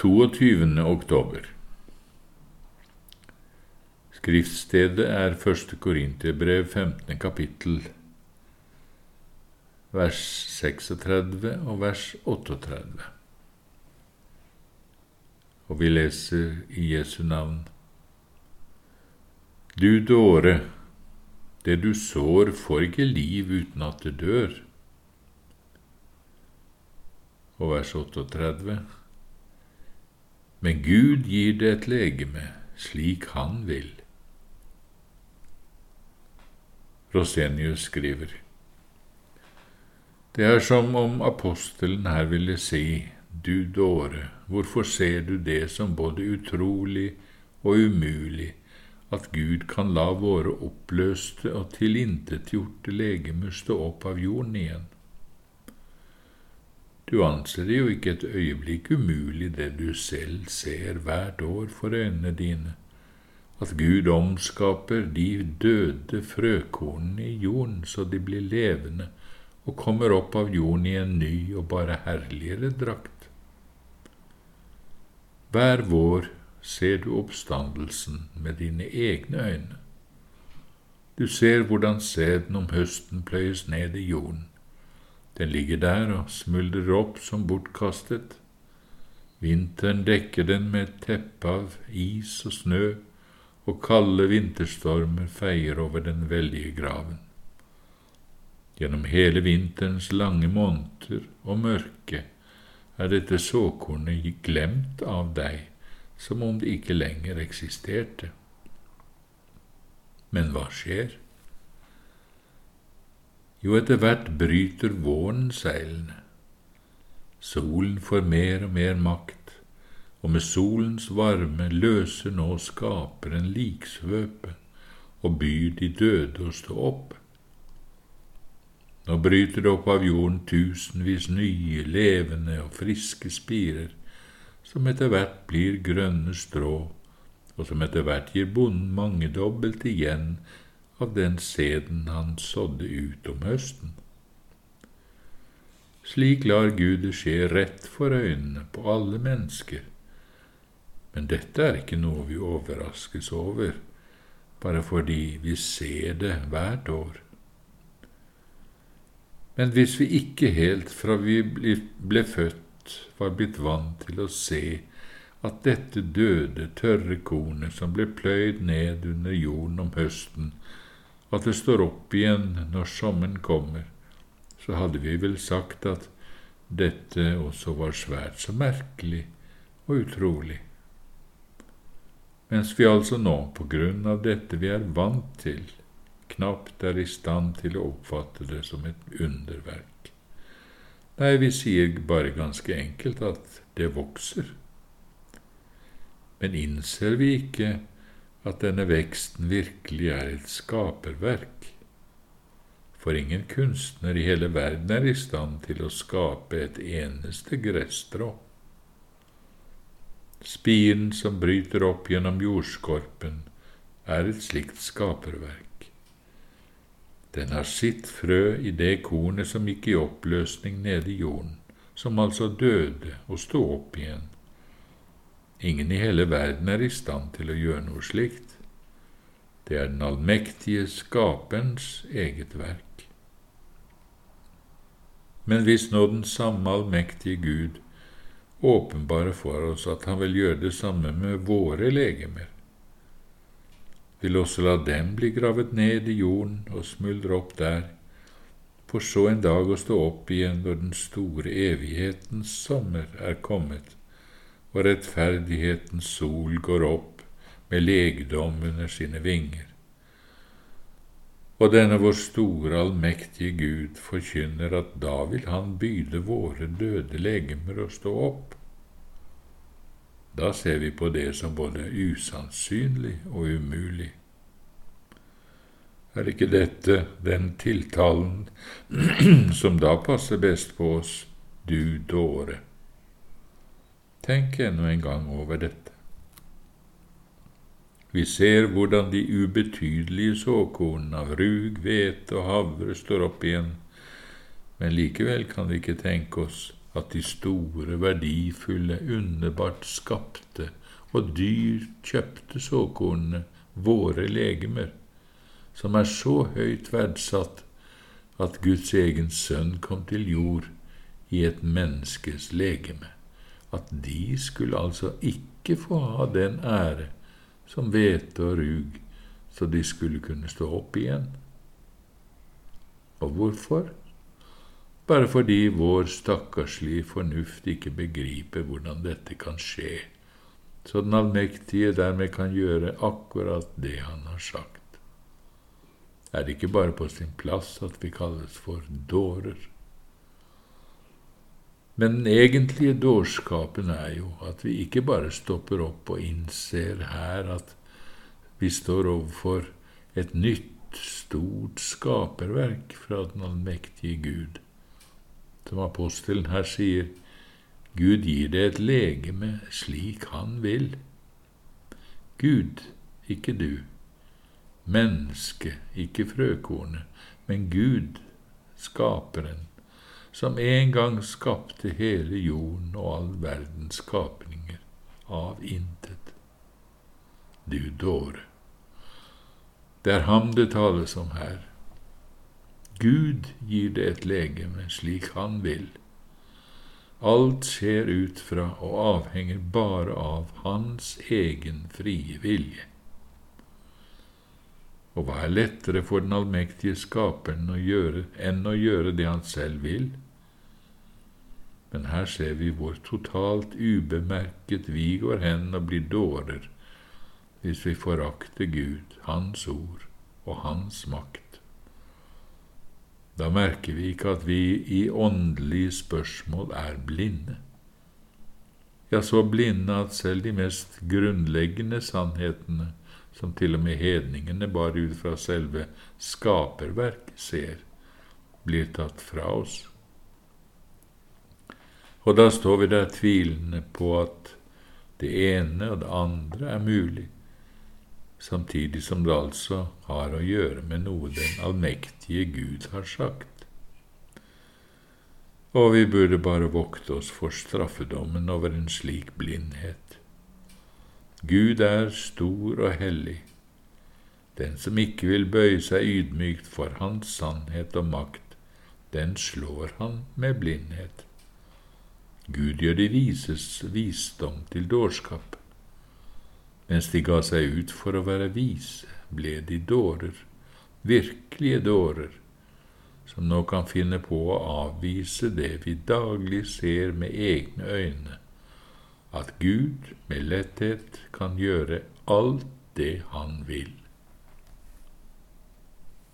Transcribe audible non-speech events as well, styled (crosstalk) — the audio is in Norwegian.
22. oktober. Skriftstedet er første Korinterbrev, 15. kapittel, vers 36 og vers 38. Og vi leser i Jesu navn. Du dåre, det du sår, får ikke liv uten at det dør. Og vers 38. Men Gud gir det et legeme slik Han vil. Rosenius skriver. Det er som om apostelen her ville si, du dåre, hvorfor ser du det som både utrolig og umulig, at Gud kan la våre oppløste og tilintetgjorte legemer stå opp av jorden igjen? Du anser det jo ikke et øyeblikk umulig det du selv ser hvert år for øynene dine, at Gud omskaper de døde frøkornene i jorden så de blir levende og kommer opp av jorden i en ny og bare herligere drakt. Hver vår ser du oppstandelsen med dine egne øyne. Du ser hvordan sæden om høsten pløyes ned i jorden. Den ligger der og smuldrer opp som bortkastet. Vinteren dekker den med et teppe av is og snø, og kalde vinterstormer feier over den veldige graven. Gjennom hele vinterens lange måneder og mørke er dette såkornet glemt av deg, som om det ikke lenger eksisterte. Men hva skjer? Jo, etter hvert bryter våren seilene. Solen får mer og mer makt og med solens varme løser nå Skaperen liksvøpet og byr de døde å stå opp. Nå bryter det opp av jorden tusenvis nye, levende og friske spirer, som etter hvert blir grønne strå, og som etter hvert gir bonden mangedobbelt igjen av den sæden han sådde ut om høsten. Slik lar Gud det skje rett for øynene på alle mennesker, men dette er ikke noe vi overraskes over, bare fordi vi ser det hvert år. Men hvis vi ikke helt fra vi ble født, var blitt vant til å se at dette døde, tørre kornet som ble pløyd ned under jorden om høsten, at det står opp igjen når sommeren kommer, så hadde vi vel sagt at dette også var svært så merkelig og utrolig mens vi altså nå, på grunn av dette vi er vant til, knapt er i stand til å oppfatte det som et underverk. Nei, vi sier bare ganske enkelt at det vokser. Men innser vi ikke at denne veksten virkelig er et skaperverk? For ingen kunstner i hele verden er i stand til å skape et eneste gresstrå. Spiren som bryter opp gjennom jordskorpen, er et slikt skaperverk. Den har sitt frø i det kornet som gikk i oppløsning nede i jorden, som altså døde og sto opp igjen. Ingen i hele verden er i stand til å gjøre noe slikt. Det er den allmektige Skaperens eget verk. Men hvis nå den samme allmektige Gud åpenbare for oss at han vil gjøre det samme med våre legemer. Vil også la dem bli gravet ned i jorden og smuldre opp der, for så en dag å stå opp igjen når den store evighetens sommer er kommet, og rettferdighetens sol går opp med legdom under sine vinger. Og denne vår store, allmektige Gud forkynner at da vil Han byde våre døde legemer å stå opp. Da ser vi på det som både usannsynlig og umulig. Er ikke dette den tiltalen (clears throat) som da passer best på oss, du dåre? Tenk ennå en gang over dette. Vi ser hvordan de ubetydelige såkornene av rug, hvete og havre står opp igjen, men likevel kan vi ikke tenke oss at de store, verdifulle, underbart skapte og dyrt kjøpte såkornene, våre legemer, som er så høyt verdsatt at Guds egen sønn kom til jord i et menneskes legeme, at de skulle altså ikke få ha den ære som hvete og rug, så de skulle kunne stå opp igjen. Og hvorfor? Bare fordi vår stakkarslige fornuft ikke begriper hvordan dette kan skje, så den allmektige dermed kan gjøre akkurat det han har sagt. Er det ikke bare på sin plass at vi kalles for dårer? Men den egentlige dårskapen er jo at vi ikke bare stopper opp og innser her at vi står overfor et nytt, stort skaperverk fra den allmektige Gud. Som apostelen her sier, Gud gir det et legeme slik han vil. Gud, ikke du. Menneske, ikke frøkornet, men Gud, skaperen som en gang skapte hele jorden og all verdens skapninger av intet. Du dåre. Det er ham det tales om her. Gud gir det et legeme slik han vil. Alt skjer ut fra og avhenger bare av hans egen frie vilje. Og hva er lettere for den allmektige Skaperen å gjøre enn å gjøre det han selv vil? Men her ser vi hvor totalt ubemerket vi går hen og blir dårer hvis vi forakter Gud, Hans ord og Hans makt. Da merker vi ikke at vi i åndelige spørsmål er blinde. Ja, så blinde at selv de mest grunnleggende sannhetene som til og med hedningene bare ut fra selve skaperverk ser, blir tatt fra oss. Og da står vi der tvilende på at det ene og det andre er mulig, samtidig som det altså har å gjøre med noe den allmektige Gud har sagt. Og vi burde bare vokte oss for straffedommen over en slik blindhet. Gud er stor og hellig. Den som ikke vil bøye seg ydmykt for Hans sannhet og makt, den slår han med blindhet. Gud gjør de vises visdom til dårskap. Mens de ga seg ut for å være vise, ble de dårer, virkelige dårer, som nå kan finne på å avvise det vi daglig ser med egne øyne, at Gud med letthet kan gjøre alt det han vil.